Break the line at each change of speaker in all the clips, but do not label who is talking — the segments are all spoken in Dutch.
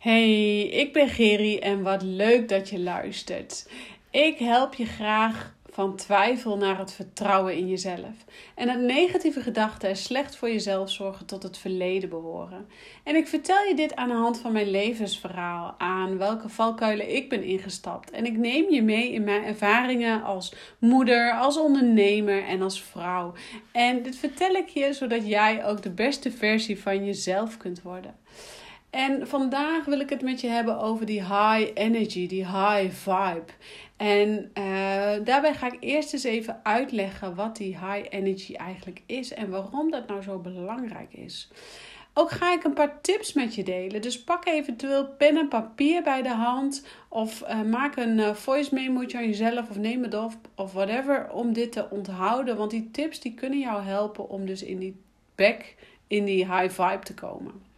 Hey, ik ben Geri en wat leuk dat je luistert. Ik help je graag van twijfel naar het vertrouwen in jezelf. En dat negatieve gedachten en slecht voor jezelf zorgen tot het verleden behoren. En ik vertel je dit aan de hand van mijn levensverhaal, aan welke valkuilen ik ben ingestapt. En ik neem je mee in mijn ervaringen als moeder, als ondernemer en als vrouw. En dit vertel ik je zodat jij ook de beste versie van jezelf kunt worden. En vandaag wil ik het met je hebben over die high energy, die high vibe. En uh, daarbij ga ik eerst eens even uitleggen wat die high energy eigenlijk is en waarom dat nou zo belangrijk is. Ook ga ik een paar tips met je delen. Dus pak eventueel pen en papier bij de hand. Of uh, maak een uh, voice memo aan jezelf. Of neem het op. Of whatever. Om dit te onthouden. Want die tips die kunnen jou helpen om dus in die back, in die high vibe te komen.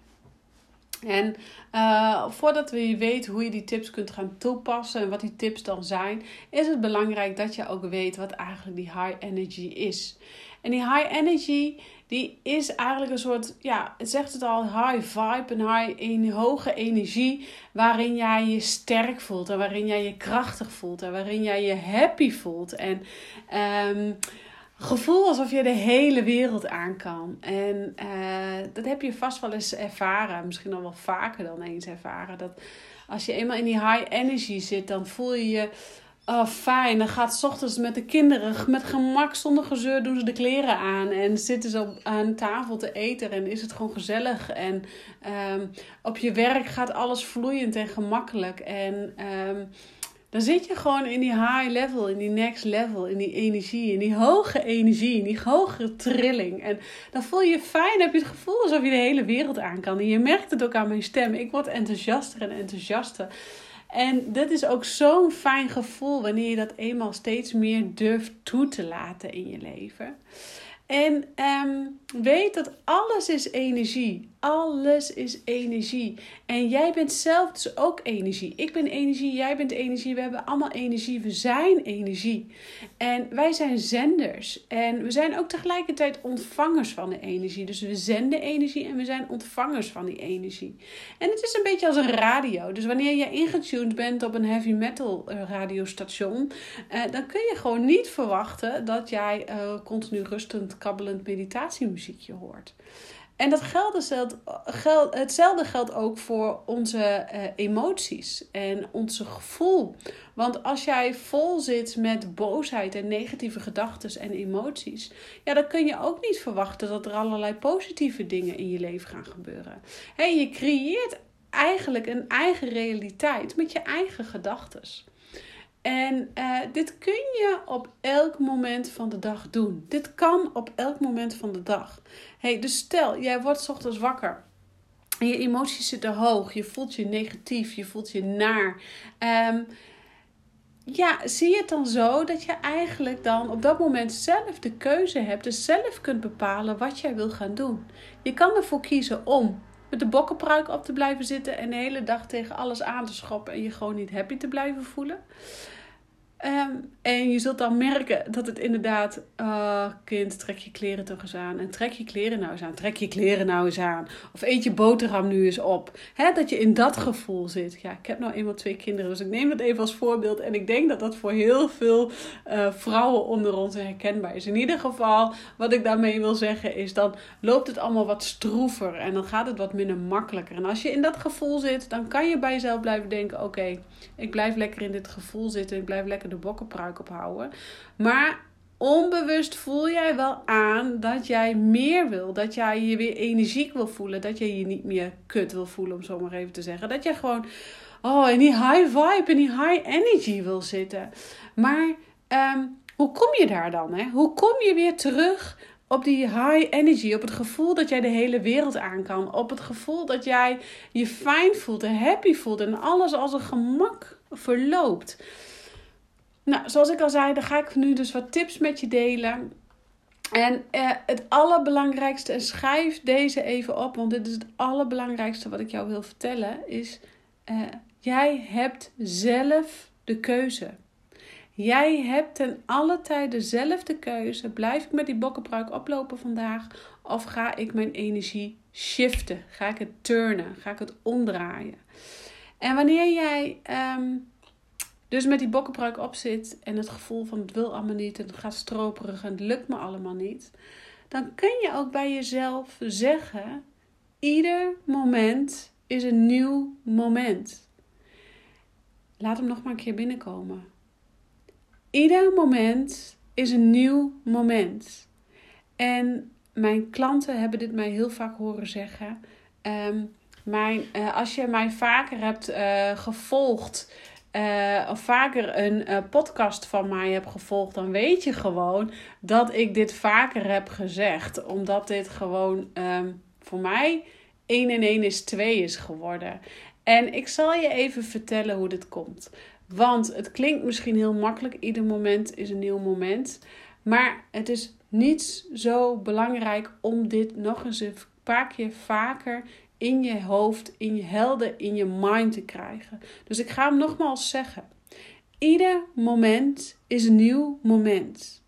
En uh, voordat we weten hoe je die tips kunt gaan toepassen en wat die tips dan zijn, is het belangrijk dat je ook weet wat eigenlijk die high energy is. En die high energy, die is eigenlijk een soort, ja, het zegt het al, high vibe, een, high, een hoge energie waarin jij je sterk voelt en waarin jij je krachtig voelt en waarin jij je happy voelt. En um, gevoel alsof je de hele wereld aan kan. En uh, dat heb je vast wel eens ervaren, misschien al wel vaker dan eens ervaren. Dat als je eenmaal in die high energy zit, dan voel je je oh, fijn. Dan gaat s ochtends met de kinderen met gemak, zonder gezeur, doen ze de kleren aan. En zitten ze op, aan tafel te eten en is het gewoon gezellig. En um, op je werk gaat alles vloeiend en gemakkelijk. En... Um, dan zit je gewoon in die high level, in die next level, in die energie, in die hoge energie, in die hogere trilling. En dan voel je je fijn, heb je het gevoel alsof je de hele wereld aan kan. En je merkt het ook aan mijn stem. Ik word enthousiaster en enthousiaster. En dit is ook zo'n fijn gevoel wanneer je dat eenmaal steeds meer durft toe te laten in je leven. En um, weet dat alles is energie. Alles is energie. En jij bent zelf dus ook energie. Ik ben energie, jij bent energie. We hebben allemaal energie. We zijn energie. En wij zijn zenders. En we zijn ook tegelijkertijd ontvangers van de energie. Dus we zenden energie en we zijn ontvangers van die energie. En het is een beetje als een radio. Dus wanneer je ingetuned bent op een heavy metal eh, radiostation, uh, dan kun je gewoon niet verwachten dat jij uh, continu rustend, kabbelend meditatiemuziekje hoort. En dat geldt, hetzelfde geldt ook voor onze uh, emoties en onze gevoel. Want als jij vol zit met boosheid en negatieve gedachten en emoties, ja, dan kun je ook niet verwachten dat er allerlei positieve dingen in je leven gaan gebeuren. Hey, je creëert eigenlijk een eigen realiteit met je eigen gedachten. En uh, dit kun je op elk moment van de dag doen. Dit kan op elk moment van de dag. Hey, dus stel, jij wordt ochtends wakker. En je emoties zitten hoog. Je voelt je negatief. Je voelt je naar. Um, ja, zie het dan zo dat je eigenlijk dan op dat moment zelf de keuze hebt. Dus zelf kunt bepalen wat jij wil gaan doen. Je kan ervoor kiezen om met de bokkenpruik op te blijven zitten en de hele dag tegen alles aan te schoppen en je gewoon niet happy te blijven voelen. Um, en je zult dan merken dat het inderdaad, uh, kind, trek je kleren toch eens aan. En trek je kleren nou eens aan. Trek je kleren nou eens aan. Of eet je boterham nu eens op. Hè, dat je in dat gevoel zit. Ja, ik heb nou eenmaal twee kinderen, dus ik neem dat even als voorbeeld. En ik denk dat dat voor heel veel uh, vrouwen onder ons herkenbaar is. In ieder geval, wat ik daarmee wil zeggen is, dan loopt het allemaal wat stroever. En dan gaat het wat minder makkelijker. En als je in dat gevoel zit, dan kan je bij jezelf blijven denken: oké, ik blijf lekker in dit gevoel zitten. Ik blijf lekker de bokkenpruik ophouden. Maar onbewust voel jij wel aan dat jij meer wil. Dat jij je weer energiek wil voelen. Dat je je niet meer kut wil voelen, om zo maar even te zeggen. Dat je gewoon oh, in die high vibe, in die high energy wil zitten. Maar um, hoe kom je daar dan? Hè? Hoe kom je weer terug op die high energy, op het gevoel dat jij de hele wereld aan kan, op het gevoel dat jij je fijn voelt en happy voelt en alles als een gemak verloopt. Nou, zoals ik al zei, dan ga ik nu dus wat tips met je delen. En eh, het allerbelangrijkste, en schrijf deze even op, want dit is het allerbelangrijkste wat ik jou wil vertellen, is eh, jij hebt zelf de keuze. Jij hebt ten alle tijde zelf de keuze. Blijf ik met die bokkenpruik oplopen vandaag? Of ga ik mijn energie shiften, ga ik het turnen, ga ik het omdraaien. En wanneer jij ehm, dus met die bokkenbruik op zit en het gevoel van het wil allemaal niet en het gaat stroperig en het lukt me allemaal niet, dan kun je ook bij jezelf zeggen: ieder moment is een nieuw moment. Laat hem nog maar een keer binnenkomen. Ieder moment is een nieuw moment. En mijn klanten hebben dit mij heel vaak horen zeggen. Um, mijn, uh, als je mij vaker hebt uh, gevolgd, uh, of vaker een podcast van mij hebt gevolgd, dan weet je gewoon dat ik dit vaker heb gezegd. Omdat dit gewoon um, voor mij 1 en 1 is 2 is geworden. En ik zal je even vertellen hoe dit komt. Want het klinkt misschien heel makkelijk, ieder moment is een nieuw moment. Maar het is niet zo belangrijk om dit nog eens een paar keer vaker in je hoofd, in je helden, in je mind te krijgen. Dus ik ga hem nogmaals zeggen. Ieder moment is een nieuw moment.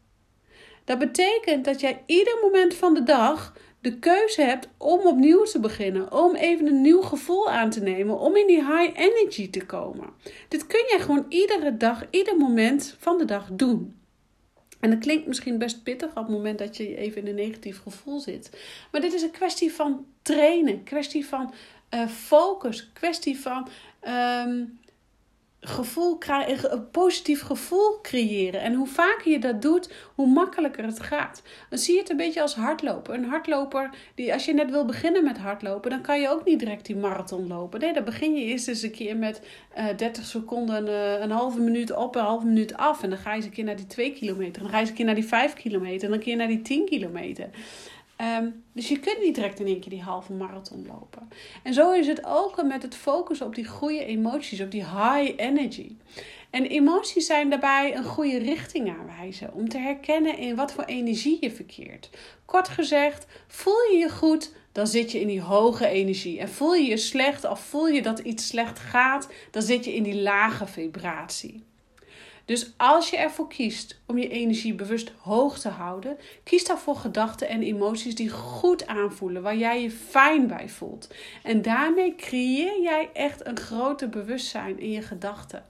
Dat betekent dat jij ieder moment van de dag de keuze hebt om opnieuw te beginnen, om even een nieuw gevoel aan te nemen, om in die high energy te komen. Dit kun je gewoon iedere dag, ieder moment van de dag doen. En dat klinkt misschien best pittig op het moment dat je even in een negatief gevoel zit. Maar dit is een kwestie van trainen, kwestie van uh, focus, kwestie van um, gevoel een positief gevoel creëren. En hoe vaker je dat doet, hoe makkelijker het gaat. Dan zie je het een beetje als hardlopen. Een hardloper, die, als je net wil beginnen met hardlopen, dan kan je ook niet direct die marathon lopen. Nee, dan begin je eerst eens een keer met uh, eh, 30 seconden, uh, een halve minuut op, een halve minuut af. En dan ga je eens een keer naar die 2 kilometer. Dan ga je eens een keer naar die 5 kilometer. En dan een keer naar die 10 kilometer. Um, dus je kunt niet direct in één keer die halve marathon lopen. En zo is het ook met het focussen op die goede emoties, op die high energy. En emoties zijn daarbij een goede richting aanwijzen om te herkennen in wat voor energie je verkeert. Kort gezegd, voel je je goed, dan zit je in die hoge energie. En voel je je slecht of voel je dat iets slecht gaat, dan zit je in die lage vibratie. Dus als je ervoor kiest om je energie bewust hoog te houden, kies daarvoor gedachten en emoties die goed aanvoelen, waar jij je fijn bij voelt. En daarmee creëer jij echt een groter bewustzijn in je gedachten.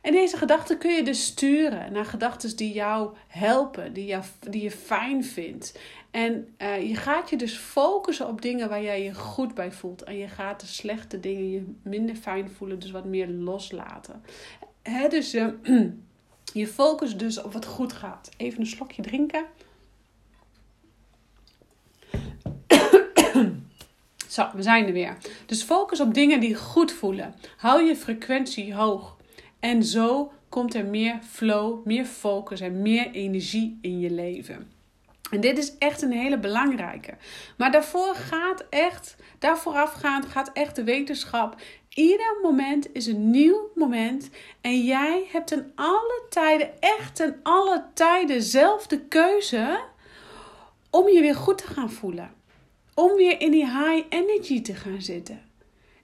En deze gedachten kun je dus sturen naar gedachten die jou helpen, die, jou, die je fijn vindt. En uh, je gaat je dus focussen op dingen waar jij je goed bij voelt. En je gaat de slechte dingen je minder fijn voelen, dus wat meer loslaten dus uh, je focus dus op wat goed gaat. Even een slokje drinken. Zo, we zijn er weer. Dus focus op dingen die goed voelen. Hou je frequentie hoog. En zo komt er meer flow, meer focus en meer energie in je leven. En dit is echt een hele belangrijke. Maar daarvoor gaat echt, daarvoorafgaand gaat echt de wetenschap Ieder moment is een nieuw moment en jij hebt ten alle tijden, echt ten alle tijden zelf de keuze om je weer goed te gaan voelen. Om weer in die high energy te gaan zitten.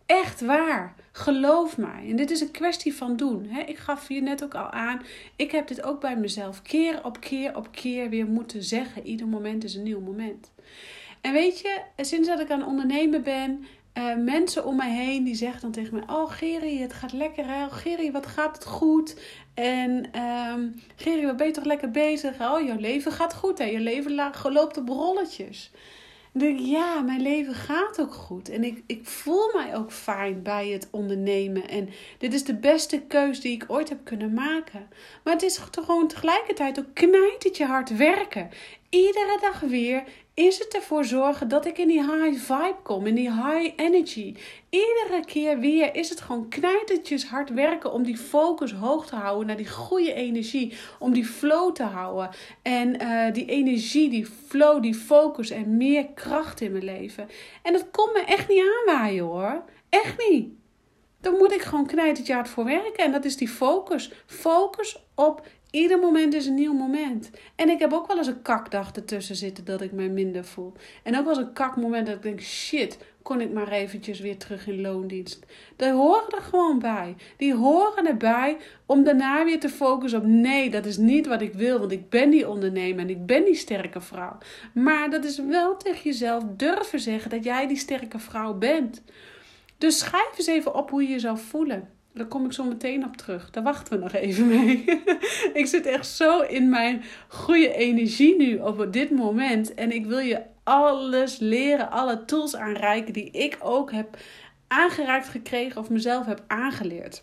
Echt waar. Geloof mij. En dit is een kwestie van doen. Ik gaf je net ook al aan. Ik heb dit ook bij mezelf keer op keer op keer weer moeten zeggen. Ieder moment is een nieuw moment. En weet je, sinds dat ik aan ondernemen ben, uh, mensen om mij heen die zeggen dan tegen mij: Oh, Geri, het gaat lekker. Hè? Geri, wat gaat het goed? En um, Geri, wat ben je toch lekker bezig? Oh, jouw leven gaat goed. Hè? Je leven loopt op rolletjes. Dan denk ik, ja, mijn leven gaat ook goed. En ik, ik voel mij ook fijn bij het ondernemen. En dit is de beste keus die ik ooit heb kunnen maken. Maar het is toch gewoon tegelijkertijd ook knijt je hard werken. Iedere dag weer is het ervoor zorgen dat ik in die high vibe kom, in die high energy. Iedere keer weer is het gewoon knijtertjes hard werken om die focus hoog te houden naar die goede energie, om die flow te houden. En uh, die energie, die flow, die focus en meer kracht in mijn leven. En dat komt me echt niet aanwaaien hoor. Echt niet. Dan moet ik gewoon knijtertje hard voor werken. En dat is die focus. Focus op Ieder moment is een nieuw moment. En ik heb ook wel eens een kakdag ertussen zitten dat ik mij minder voel. En ook wel eens een kakmoment dat ik denk: shit, kon ik maar eventjes weer terug in loondienst. Die horen er gewoon bij. Die horen erbij om daarna weer te focussen op: nee, dat is niet wat ik wil, want ik ben die ondernemer en ik ben die sterke vrouw. Maar dat is wel tegen jezelf durven zeggen dat jij die sterke vrouw bent. Dus schrijf eens even op hoe je je zou voelen. Daar kom ik zo meteen op terug. Daar wachten we nog even mee. ik zit echt zo in mijn goede energie nu op dit moment. En ik wil je alles leren, alle tools aanreiken die ik ook heb aangeraakt gekregen of mezelf heb aangeleerd.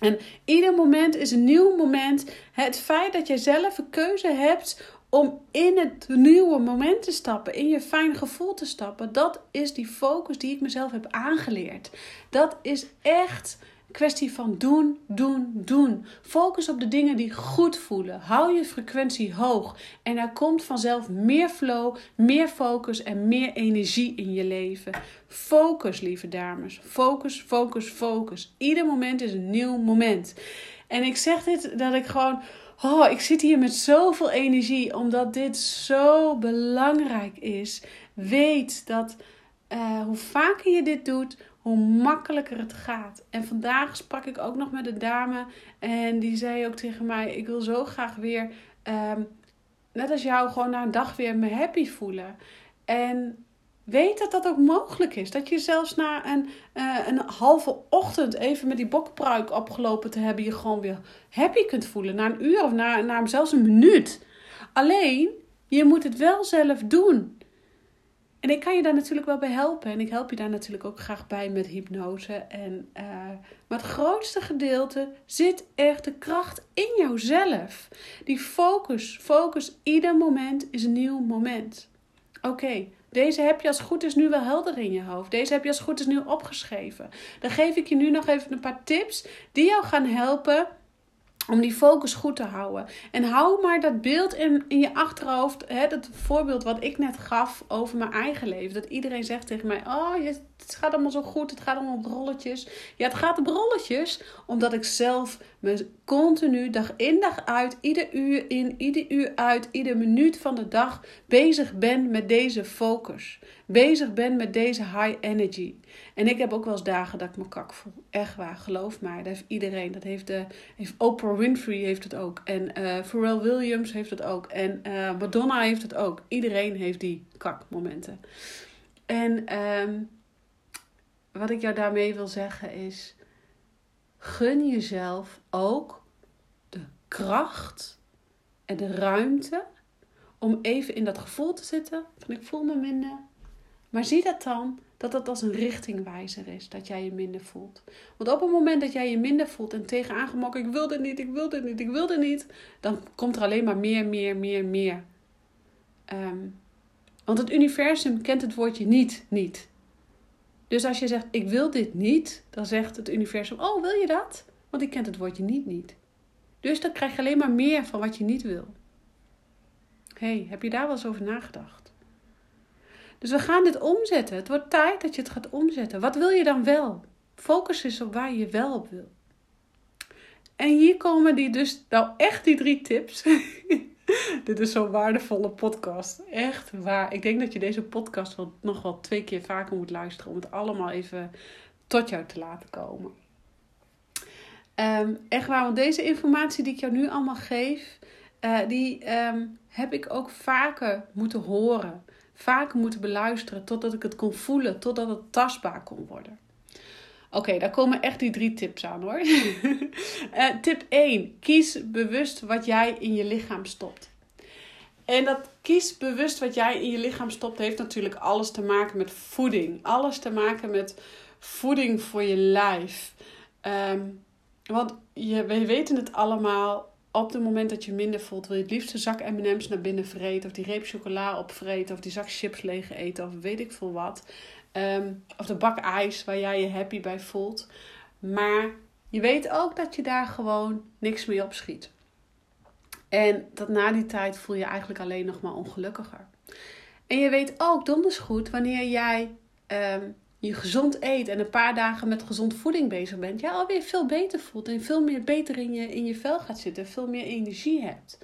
En ieder moment is een nieuw moment. Het feit dat jij zelf een keuze hebt om in het nieuwe moment te stappen, in je fijn gevoel te stappen, dat is die focus die ik mezelf heb aangeleerd. Dat is echt kwestie van doen, doen, doen. Focus op de dingen die goed voelen. Hou je frequentie hoog. En er komt vanzelf meer flow, meer focus en meer energie in je leven. Focus, lieve dames. Focus, focus, focus. Ieder moment is een nieuw moment. En ik zeg dit dat ik gewoon. Oh, ik zit hier met zoveel energie, omdat dit zo belangrijk is. Weet dat uh, hoe vaker je dit doet, hoe makkelijker het gaat. En vandaag sprak ik ook nog met een dame en die zei ook tegen mij: Ik wil zo graag weer, um, net als jou, gewoon na een dag weer me happy voelen. En weet dat dat ook mogelijk is. Dat je zelfs na een, uh, een halve ochtend even met die bokpruik opgelopen te hebben, je gewoon weer happy kunt voelen. Na een uur of na, na zelfs een minuut. Alleen, je moet het wel zelf doen. En ik kan je daar natuurlijk wel bij helpen. En ik help je daar natuurlijk ook graag bij met hypnose. En, uh, maar het grootste gedeelte zit echt de kracht in jouzelf. Die focus, focus, ieder moment is een nieuw moment. Oké, deze heb je als goed is nu wel helder in je hoofd. Deze heb je als goed is nu opgeschreven. Dan geef ik je nu nog even een paar tips die jou gaan helpen om die focus goed te houden. En hou maar dat beeld in, in je achterhoofd. Hè, dat voorbeeld wat ik net gaf over mijn eigen leven. Dat iedereen zegt tegen mij: Oh, het gaat allemaal zo goed. Het gaat allemaal op rolletjes. Ja, het gaat op rolletjes. Omdat ik zelf me continu, dag in dag uit, ieder uur in, ieder uur uit, ieder minuut van de dag bezig ben met deze focus. Bezig ben met deze high energy. En ik heb ook wel eens dagen dat ik me kak voel. Echt waar, geloof mij. Dat heeft iedereen. Dat heeft, de, heeft Oprah Winfrey heeft het ook. En uh, Pharrell Williams heeft het ook. En uh, Madonna heeft het ook. Iedereen heeft die kakmomenten. En um, wat ik jou daarmee wil zeggen is... Gun jezelf ook de kracht en de ruimte om even in dat gevoel te zitten van ik voel me minder. Maar zie dat dan dat dat als een richtingwijzer is, dat jij je minder voelt. Want op het moment dat jij je minder voelt en tegenaan gemokt, ik wil dit niet, ik wil dit niet, ik wil dit niet, dan komt er alleen maar meer, meer, meer, meer. Um, want het universum kent het woordje niet, niet. Dus als je zegt, ik wil dit niet, dan zegt het universum, oh, wil je dat? Want ik kent het woordje niet, niet. Dus dan krijg je alleen maar meer van wat je niet wil. hey, heb je daar wel eens over nagedacht? Dus we gaan dit omzetten. Het wordt tijd dat je het gaat omzetten. Wat wil je dan wel? Focus is op waar je wel op wil. En hier komen die dus, nou echt die drie tips. Dit is zo'n waardevolle podcast. Echt waar. Ik denk dat je deze podcast nog wel twee keer vaker moet luisteren om het allemaal even tot jou te laten komen. Um, echt waar, want deze informatie die ik jou nu allemaal geef, uh, die um, heb ik ook vaker moeten horen vaker moeten beluisteren totdat ik het kon voelen, totdat het tastbaar kon worden. Oké, daar komen echt die drie tips aan hoor. uh, tip 1. Kies bewust wat jij in je lichaam stopt. En dat kies bewust wat jij in je lichaam stopt, heeft natuurlijk alles te maken met voeding. Alles te maken met voeding voor je lijf. Um, want je, we weten het allemaal op het moment dat je minder voelt, wil je het liefst een zak M&M's naar binnen vreten. Of die reep chocola opvreten. Of die zak chips leeg eten. Of weet ik veel wat. Ehm, of de bak ijs waar jij je happy bij voelt. Maar je weet ook dat je daar gewoon niks mee opschiet. En dat na die tijd voel je eigenlijk alleen nog maar ongelukkiger. En je weet ook donders goed wanneer jij um, je gezond eet en een paar dagen met gezond voeding bezig bent, ja, alweer veel beter voelt en veel meer beter in je, in je vel gaat zitten, veel meer energie hebt.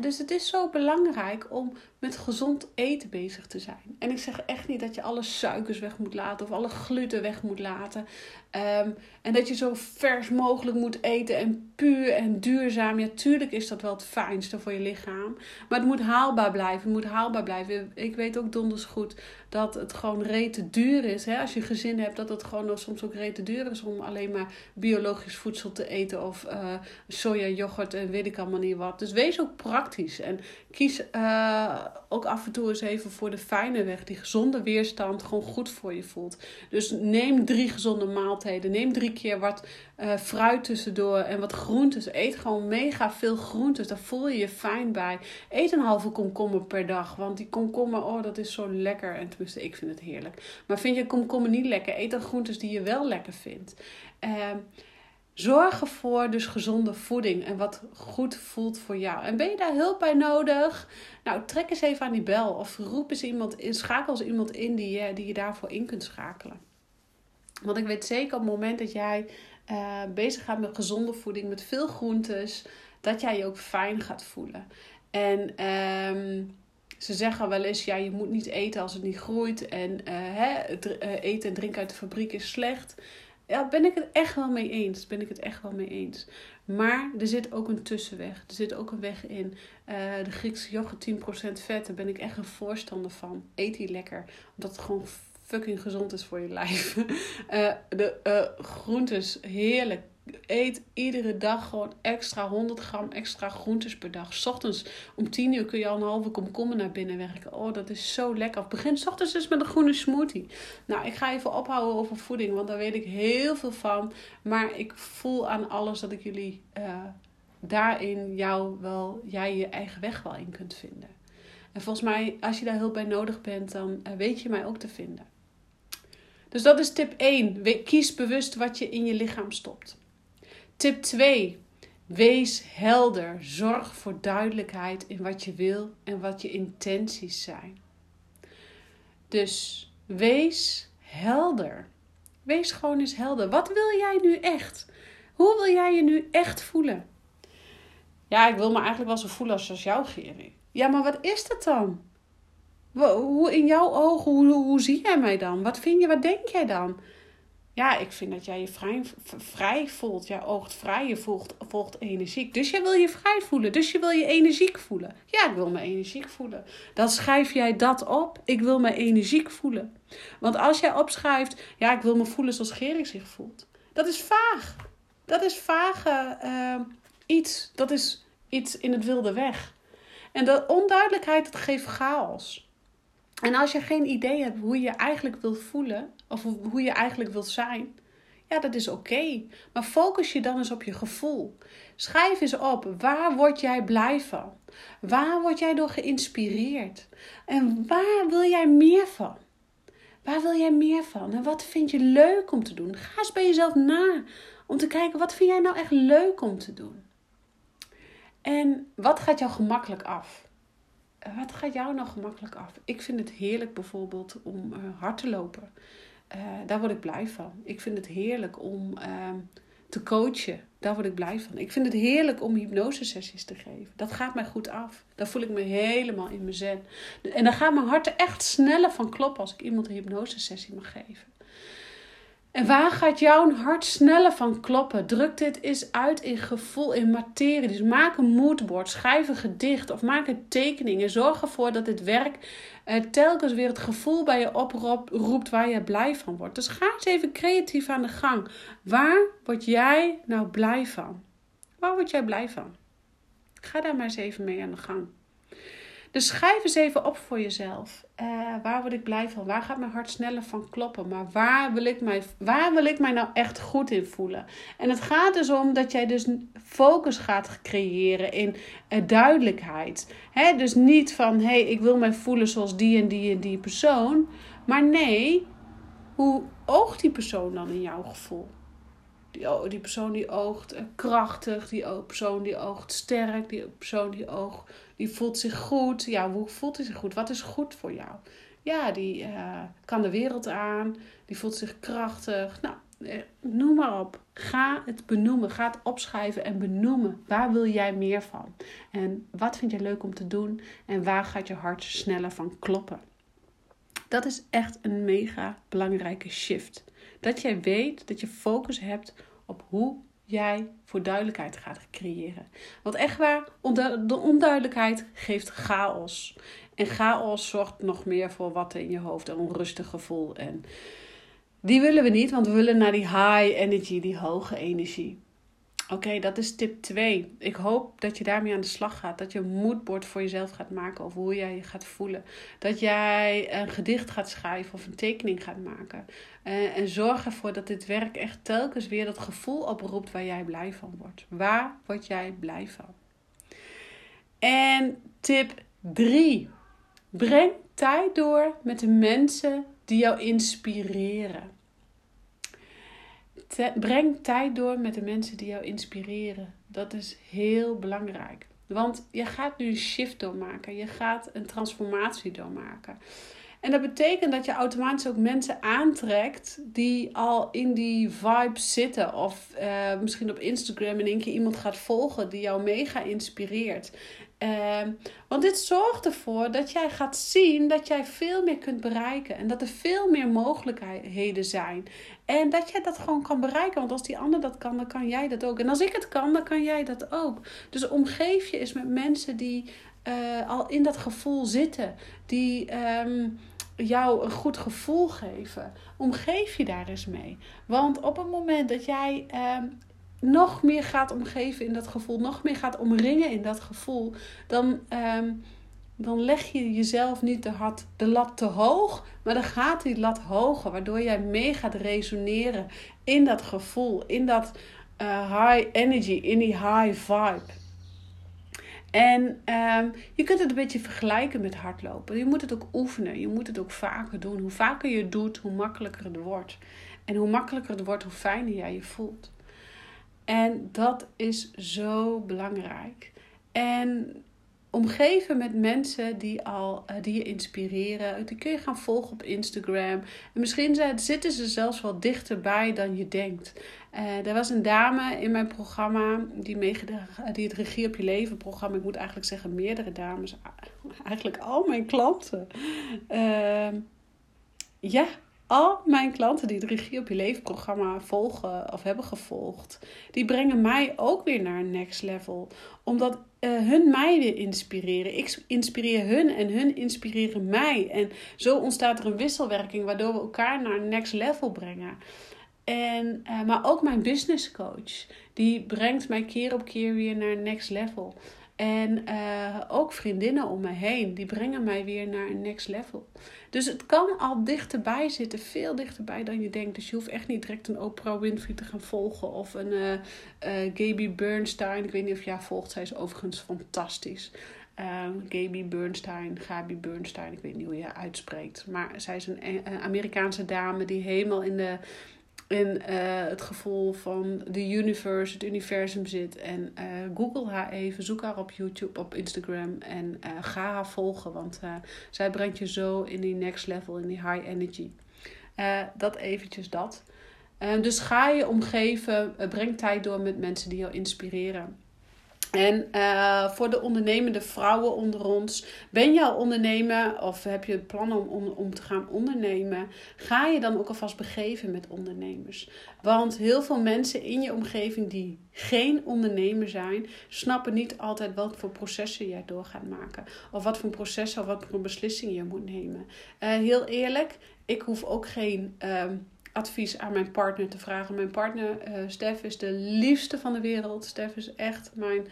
dus het is zo belangrijk om met gezond eten bezig te zijn. En ik zeg echt niet dat je alle suikers weg moet laten of alle gluten weg moet laten. Ehm, en dat je zo vers mogelijk moet eten en puur en duurzaam. Ja, tuurlijk is dat wel het fijnste voor je lichaam. Maar het moet haalbaar blijven. Het moet haalbaar blijven. Ik weet ook donders goed dat het gewoon rete duur is. Hè? Als je gezin hebt, dat het gewoon soms ook rete duur is om alleen maar biologisch voedsel te eten. Of uh, soja, yoghurt en weet ik allemaal niet wat. Dus wees ook praktisch. En kies uh, ook af en toe eens even voor de fijne weg. Die gezonde weerstand gewoon goed voor je voelt. Dus neem drie gezonde maaltijden. Neem drie keer wat uh, fruit tussendoor en wat groentes. Eet gewoon mega veel groentes. Daar voel je je fijn bij. Eet een halve komkommer per dag. Want die komkommer, oh dat is zo lekker. En tenminste, ik vind het heerlijk. Maar vind je komkommer niet lekker? Eet dan groentes die je wel lekker vindt. Uh, Zorg ervoor dus gezonde voeding en wat goed voelt voor jou. En ben je daar hulp bij nodig? Nou, trek eens even aan die bel of roep eens iemand in, schakel eens iemand in die je, die je daarvoor in kunt schakelen. Want ik weet zeker op het moment dat jij uh, bezig gaat met gezonde voeding, met veel groentes, dat jij je ook fijn gaat voelen. En um, ze zeggen wel eens, ja, je moet niet eten als het niet groeit. En hè, eh, eten en drinken uit de fabriek is slecht ja, ben ik het echt wel mee eens. Ben ik het echt wel mee eens. Maar er zit ook een tussenweg. Er zit ook een weg in. Uh, de Griekse yoghurt 10% vet. Daar ben ik echt een voorstander van. Eet die lekker. Omdat het gewoon fucking gezond is voor je lijf. Uh, de uh, groentes, heerlijk eet iedere dag gewoon extra 100 gram extra groentes per dag. S ochtends om 10 uur kun je al een halve komkommer naar binnen werken. Oh, dat is zo lekker. Begin s ochtends dus met een groene smoothie. Nou, ik ga even ophouden over voeding, want daar weet ik heel veel van. Maar ik voel aan alles dat ik jullie uh, daarin jou wel, jij je eigen weg wel in kunt vinden. En volgens mij, als je daar hulp bij nodig bent, dan uh, weet je mij ook te vinden. Dus dat is tip 1. Kies bewust wat je in je lichaam stopt. Tip 2. Wees helder. Zorg voor duidelijkheid in wat je wil en wat je intenties zijn. Dus wees helder. Wees gewoon eens helder. Wat wil jij nu echt? Hoe wil jij je nu echt voelen? Ja, ik wil me eigenlijk wel zo voelen als, als jou, Geri. Ja, maar wat is dat dan? Hoe in jouw ogen, hoe, hoe zie jij mij dan? Wat vind je, wat denk jij dan? Ja, ik vind dat jij je vrij, vrij voelt. Jij oogt vrij, je volgt, volgt energiek. Dus jij wil je vrij voelen. Dus je wil je energiek voelen. Ja, ik wil me energiek voelen. Dan schrijf jij dat op. Ik wil me energiek voelen. Want als jij opschrijft, ja, ik wil me voelen zoals Gerik zich voelt. Dat is vaag. Dat is vage uh, iets. Dat is iets in het wilde weg. En de onduidelijkheid, dat geeft chaos. En als je geen idee hebt hoe je eigenlijk wilt voelen, of hoe je eigenlijk wilt zijn, ja, dat is oké. Maar focus je dan eens op je gevoel. Schrijf eens op, waar word jij blij van? Waar word jij door geïnspireerd? En waar wil jij meer van? Waar wil jij meer van? En wat vind je leuk om te doen? Ga eens bij jezelf na om te kijken, wat vind jij nou echt leuk om te doen? En wat gaat jou gemakkelijk af? wat gaat jou nou gemakkelijk af? Ik vind het heerlijk bijvoorbeeld om uh, hard te lopen. Uh, daar word ik blij van. Ik vind het heerlijk om uh, te coachen. Daar word ik blij van. Ik vind het heerlijk om hypnosesessies te geven. Dat gaat mij goed af. Daar voel ik me helemaal in mijn zen. En dan gaat mijn hart echt sneller van kloppen als ik iemand een hypnosesessie mag geven. En waar gaat jouw hart sneller van kloppen? Druk dit eens uit in gevoel, in materie. Dus maak een moodboard, schrijf een gedicht of maak een tekening. En zorg ervoor dat dit werk eh, telkens weer het gevoel bij je oproept waar je blij van wordt. Dus ga eens even creatief aan de gang. Waar word jij nou blij van? Waar word jij blij van? Ga daar maar eens even mee aan de gang. Dus schrijf eens even op voor jezelf. Uh, waar word ik blij van? Waar gaat mijn hart sneller van kloppen? Maar waar wil, ik mij, waar wil ik mij nou echt goed in voelen? En het gaat dus om dat jij dus focus gaat creëren in uh, duidelijkheid. Hè? Dus niet van, hé, hey, ik wil mij voelen zoals die en die en die persoon. Maar nee, hoe oogt die persoon dan in jouw gevoel? Die, die persoon die oogt krachtig, die persoon die oogt sterk, die persoon die oogt die voelt zich goed. Ja, hoe voelt hij zich goed? Wat is goed voor jou? ja, die kan de wereld aan, die voelt zich krachtig. Nou, noem maar op. Ga het benoemen. Ga het opschrijven en benoemen. Waar wil jij meer van? En wat vind je leuk om te doen? En waar gaat je hart sneller van kloppen? Dat is echt een mega belangrijke shift. Dat jij weet dat je focus hebt op hoe jij voor duidelijkheid gaat creëren. Want echt waar, de onduidelijkheid geeft chaos. En chaos zorgt nog meer voor wat in je hoofd, een onrustig gevoel. En die willen we niet, want we willen naar die high energy, die hoge energie. Oké, dat is tip 2. Ik hoop dat je daarmee aan de slag gaat. Dat je een moodboard voor jezelf gaat maken over hoe jij je gaat voelen. Dat jij een gedicht gaat schrijven of een tekening gaat maken. Uh, en zorg ervoor dat dit werk echt telkens weer dat gevoel oproept waar jij blij van wordt. Waar word jij blij van? En tip 3. Breng tijd door met de mensen die jou inspireren breng tijd door met de mensen die jou inspireren. Dat is heel belangrijk. Want je gaat nu een shift doormaken. Je gaat een transformatie doormaken. En dat betekent dat je automatisch ook mensen aantrekt die al in die vibe zitten. Of uh, misschien op Instagram in één keer iemand gaat volgen die jou mega inspireert. Uh, want dit zorgt ervoor dat jij gaat zien dat jij veel meer kunt bereiken. En dat er veel meer mogelijkheden zijn. En dat jij dat gewoon kan bereiken. Want als die ander dat kan, dan kan jij dat ook. En als ik het kan, dan kan jij dat ook. Dus omgeef je eens met mensen die uh, al in dat gevoel zitten. Die um, jou een goed gevoel geven. Omgeef je daar eens mee. Want op het moment dat jij um, nog meer gaat omgeven in dat gevoel, nog meer gaat omringen in dat gevoel, dan, um, dan leg je jezelf niet de, had, de lat te hoog, maar dan gaat die lat hoger, waardoor jij mee gaat resoneren in dat gevoel, in dat uh, high energy, in die high vibe. En um, je kunt het een beetje vergelijken met hardlopen. Je moet het ook oefenen. Je moet het ook vaker doen. Hoe vaker je doet, hoe makkelijker het wordt. En hoe makkelijker het wordt, hoe fijner jij je voelt. En dat is zo belangrijk. En omgeven met mensen die, al, uh, die je inspireren. Die kun je gaan volgen op Instagram. En misschien zitten ze zelfs wel dichterbij dan je denkt. Uh, er was een dame in mijn programma die, die het Regie op je Leven programma, ik moet eigenlijk zeggen meerdere dames, eigenlijk al mijn klanten. Uh, ja, al mijn klanten die het Regie op je Leven programma volgen of hebben gevolgd, die brengen mij ook weer naar een next level. Omdat uh, hun mij weer inspireren. Ik inspireer hun en hun inspireren mij. En zo ontstaat er een wisselwerking waardoor we elkaar naar een next level brengen. En, uh, maar ook mijn business coach, die brengt mij keer op keer weer naar een next level. En uh, ook vriendinnen om me heen, die brengen mij weer naar een next level. Dus het kan al dichterbij zitten, veel dichterbij dan je denkt. Dus je hoeft echt niet direct een Oprah Winfrey te gaan volgen of een uh, Gaby Bernstein. Ik weet niet of jij volgt, zij is overigens fantastisch. Uh, Gaby Bernstein, Gabi Bernstein, ik weet niet hoe je uitspreekt. Maar zij is een Amerikaanse dame die helemaal in de in uh, het gevoel van de universe, het universum zit. En uh, google haar even, zoek haar op YouTube, op Instagram en uh, ga haar volgen. Want zij brengt je zo in die next level, in die high energy. dat eventjes dat. dus ga je omgeven, breng tijd door met mensen die jou inspireren. En uh, voor de ondernemende vrouwen onder ons, ben je al ondernemer of heb je plannen om, om, om te gaan ondernemen, ga je dan ook alvast begeven met ondernemers. Want heel veel mensen in je omgeving die geen ondernemer zijn, snappen niet altijd wat voor processen jij door gaat maken. Of wat voor processen of wat voor beslissingen je moet nemen. Uh, heel eerlijk, ik hoef ook geen. Uh, advies aan mijn partner te vragen. Mijn partner, uh, Stef, is de liefste van de wereld. Stef is echt mijn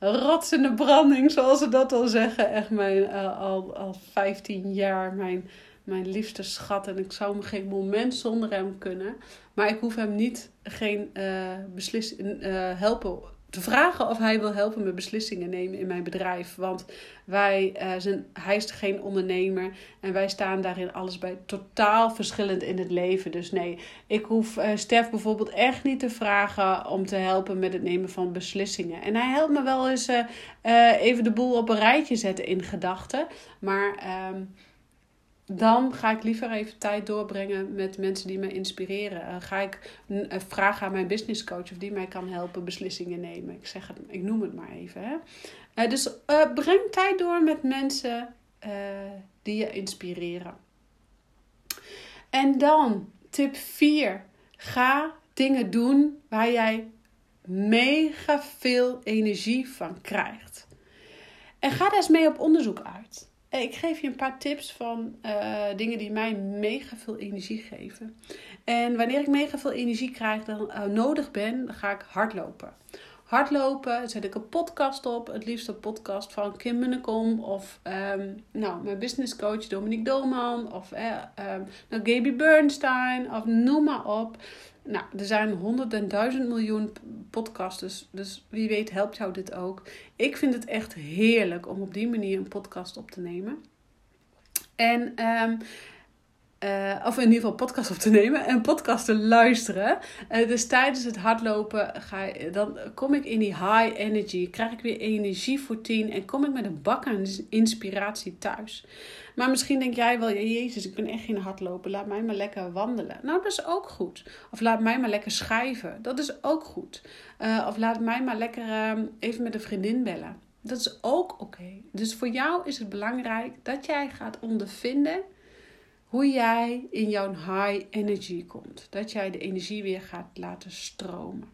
uh, branding, zoals ze dat al zeggen. Echt mijn, uh, al, al 15 jaar mijn, mijn liefste schat. En ik zou me geen moment zonder hem kunnen. Maar ik hoef hem niet geen uh, beslis, helpen te vragen of hij wil helpen met beslissingen nemen in mijn bedrijf. Want wij, uh, zijn, hij is geen ondernemer en wij staan daarin alles bij totaal verschillend in het leven. Dus nee, ik hoef uh, Stef bijvoorbeeld echt niet te vragen om te helpen met het nemen van beslissingen. En hij helpt me wel eens uh, even de boel op een rijtje zetten in gedachten. Maar. Ehm, dan ga ik liever even tijd doorbrengen met mensen die mij inspireren. Uh, ga ik uh, vragen aan mijn business coach of die mij kan helpen beslissingen nemen. Ik, zeg het, ik noem het maar even. Hè. Uh, dus breng tijd door met mensen die je inspireren. En dan tip 4. Ga dingen doen waar jij mega veel energie van krijgt. En ga daar eens mee op onderzoek uit. Ik geef je een paar tips van uh, dingen die mij mega veel energie geven. En wanneer ik mega veel energie krijg, dan uh, nodig ben, dan ga ik hardlopen. Hardlopen, zet ik een podcast op. Het liefst een podcast van Kim Munnekom of um, nou, mijn business coach Dominique Dolman of uh, um, nou, Gaby Bernstein of noem maar op. Nou, er zijn honderd en duizend miljoen podcasts, dus wie weet helpt jou dit ook. Ik vind het echt heerlijk om op die manier een podcast op te nemen. En um, uh, of in ieder geval podcast op te nemen en podcast te luisteren. Uh, dus tijdens het hardlopen ga dan kom ik in die high energy. Krijg ik weer energie voor tien en kom ik met een bak aan inspiratie thuis. Maar misschien denk jij wel, Jezus, ik ben echt geen hardlopen. Laat mij maar lekker wandelen. Nou, dat is ook goed. Of laat mij maar lekker schrijven. Dat is ook goed. Uh, of laat mij maar lekker uh, even met een vriendin bellen. Dat is ook oké. Dus voor jou is het belangrijk dat jij gaat ondervinden hoe jij in jouw high energy komt. Dat jij de energie weer gaat laten stromen.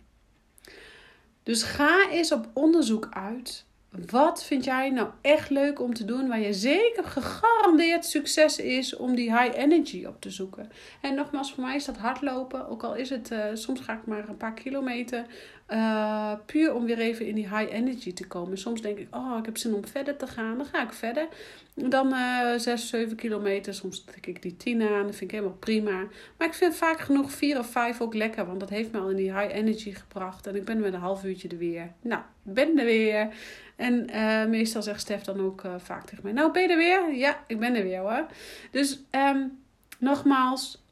Dus ga eens op onderzoek uit wat vind jij nou echt leuk om te doen waar je zeker gegarandeerd succes is om die high energy op te zoeken? En nogmaals, voor mij is dat hardlopen. Ook al is het, uh, soms ga ik maar een paar kilometer. Uh, puur om weer even in die high energy te komen. Soms denk ik, oh, ik heb zin om verder te gaan. Dan ga ik verder. Dan uh, 6, 7 kilometer. Soms trek ik die 10 aan. Dat vind ik helemaal prima. Maar ik vind vaak genoeg 4 of 5 ook lekker. Want dat heeft me al in die high energy gebracht. En ik ben met een half uurtje er weer. Nou, ben er weer. En uh, meestal zegt Stef dan ook uh, vaak tegen mij: Nou, ben je er weer? Ja, ik ben er weer hoor. Dus um, nogmaals,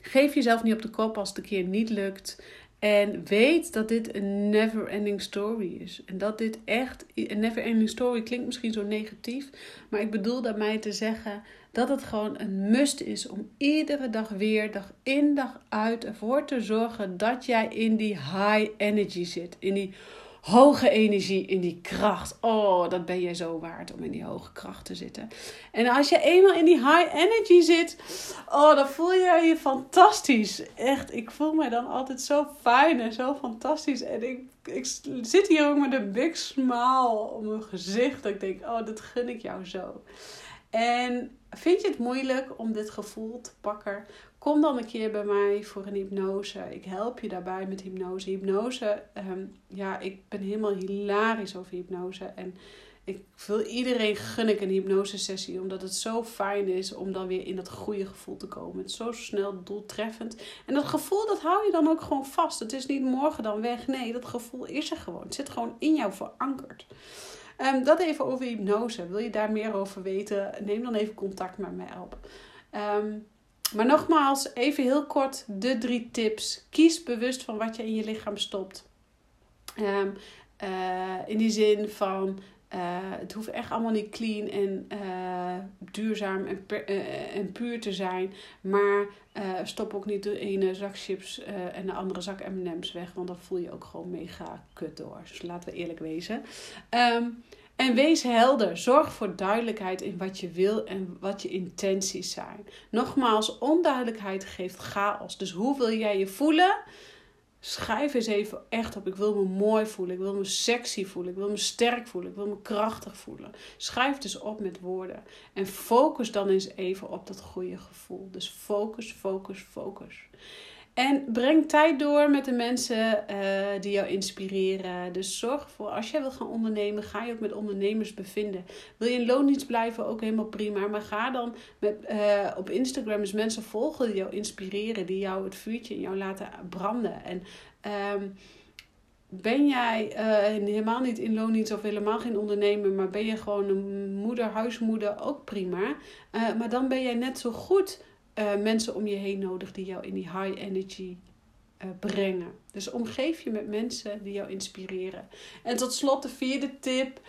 geef jezelf niet op de kop als het een keer niet lukt. En weet dat dit een never ending story is. En dat dit echt. Een never ending story klinkt misschien zo negatief. Maar ik bedoel daarmee te zeggen dat het gewoon een must is om iedere dag weer, dag in, dag uit ervoor te zorgen dat jij in die high energy zit. In die hoge energie, in die kracht. Oh, dat ben jij zo waard om in die hoge kracht te zitten. En als je eenmaal in die high energy zit, oh, dan voel je je fantastisch. Echt, ik voel me dan altijd zo fijn en zo fantastisch. En ik, ik zit hier ook met een big smile op mijn gezicht. Dat ik denk, oh, dat gun ik jou zo. En vind je het moeilijk om dit gevoel te pakken? Kom dan een keer bij mij voor een hypnose. Ik help je daarbij met hypnose. Hypnose, ehm, ja, ik ben helemaal hilarisch over hypnose. En ik wil iedereen gun een hypnosesessie. Omdat het zo fijn is om dan weer in dat goede gevoel te komen. Het is zo snel doeltreffend. En dat gevoel, dat hou je dan ook gewoon vast. Het is niet morgen dan weg. Nee, dat gevoel is er gewoon. Het zit gewoon in jou verankerd. Um, dat even over hypnose. Wil je daar meer over weten? Neem dan even contact met mij op. Um, maar nogmaals, even heel kort de drie tips. Kies bewust van wat je in je lichaam stopt. Um, uh, in die zin van, uh, het hoeft echt allemaal niet clean en uh, duurzaam en, en puur te zijn. Maar stop ook niet de ene zak chips en de andere zak M&M's weg. Want dan voel je ook gewoon mega kut door. Dus laten we eerlijk wezen. Um, en wees helder. Zorg voor duidelijkheid in wat je wil en wat je intenties zijn. Nogmaals, onduidelijkheid geeft chaos. Dus hoe wil jij je voelen? Schrijf eens even echt op. Ik wil me mooi voelen. Ik wil me sexy voelen. Ik wil me sterk voelen. Ik wil me krachtig voelen. Schrijf dus op met woorden. En focus dan eens even op dat goede gevoel. Dus focus, focus, focus. En breng tijd door met de mensen uh, die jou inspireren. Dus zorg ervoor, als jij wil gaan ondernemen, ga je ook met ondernemers bevinden. Wil je in loondienst blijven, ook helemaal prima. Maar ga dan met, uh, op Instagram eens mensen volgen die jou inspireren. Die jou het vuurtje in jou laten branden. En um, ben jij uh, helemaal niet in loondienst of helemaal geen ondernemer, maar ben je gewoon een moeder, huismoeder, ook prima. Maar dan ben jij net zo goed uh, mensen om je heen nodig die jou in die high energy brengen. Dus omgeef je met mensen die jou inspireren. En tot slot de vierde tip.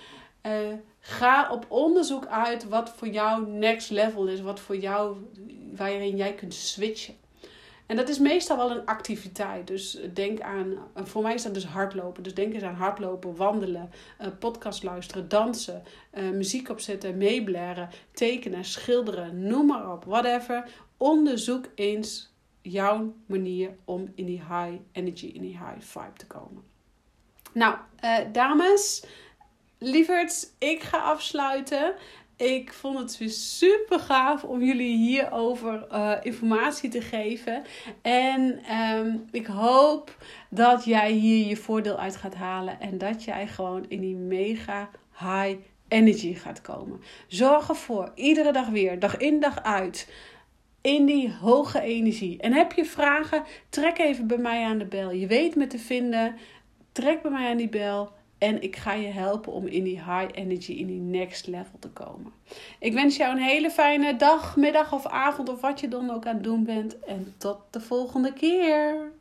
ga op onderzoek uit wat voor jou next level is. Wat voor jou, waarin jij kunt switchen. En dat is meestal wel een activiteit. Dus denk aan, voor mij is dat dus hardlopen. Dus denk eens aan hardlopen, wandelen, podcast luisteren, dansen, muziek opzetten, meeblaren, tekenen, schilderen, noem maar op, whatever. Onderzoek eens jouw manier om in die high energy, in die high vibe te komen. Nou, uh, dames, lieverds, ik ga afsluiten. Ik vond het weer super gaaf om jullie hierover uh, informatie te geven. En um, ik hoop dat jij hier je voordeel uit gaat halen. En dat jij gewoon in die mega high energy gaat komen. Zorg ervoor, iedere dag weer, dag in dag uit. In die hoge energie. En heb je vragen? Trek even bij mij aan de bel. Je weet me te vinden. Trek bij mij aan die bel. En ik ga je helpen om in die high energy, in die next level te komen. Ik wens jou een hele fijne dag, middag of avond of wat je dan ook aan het doen bent. En tot de volgende keer.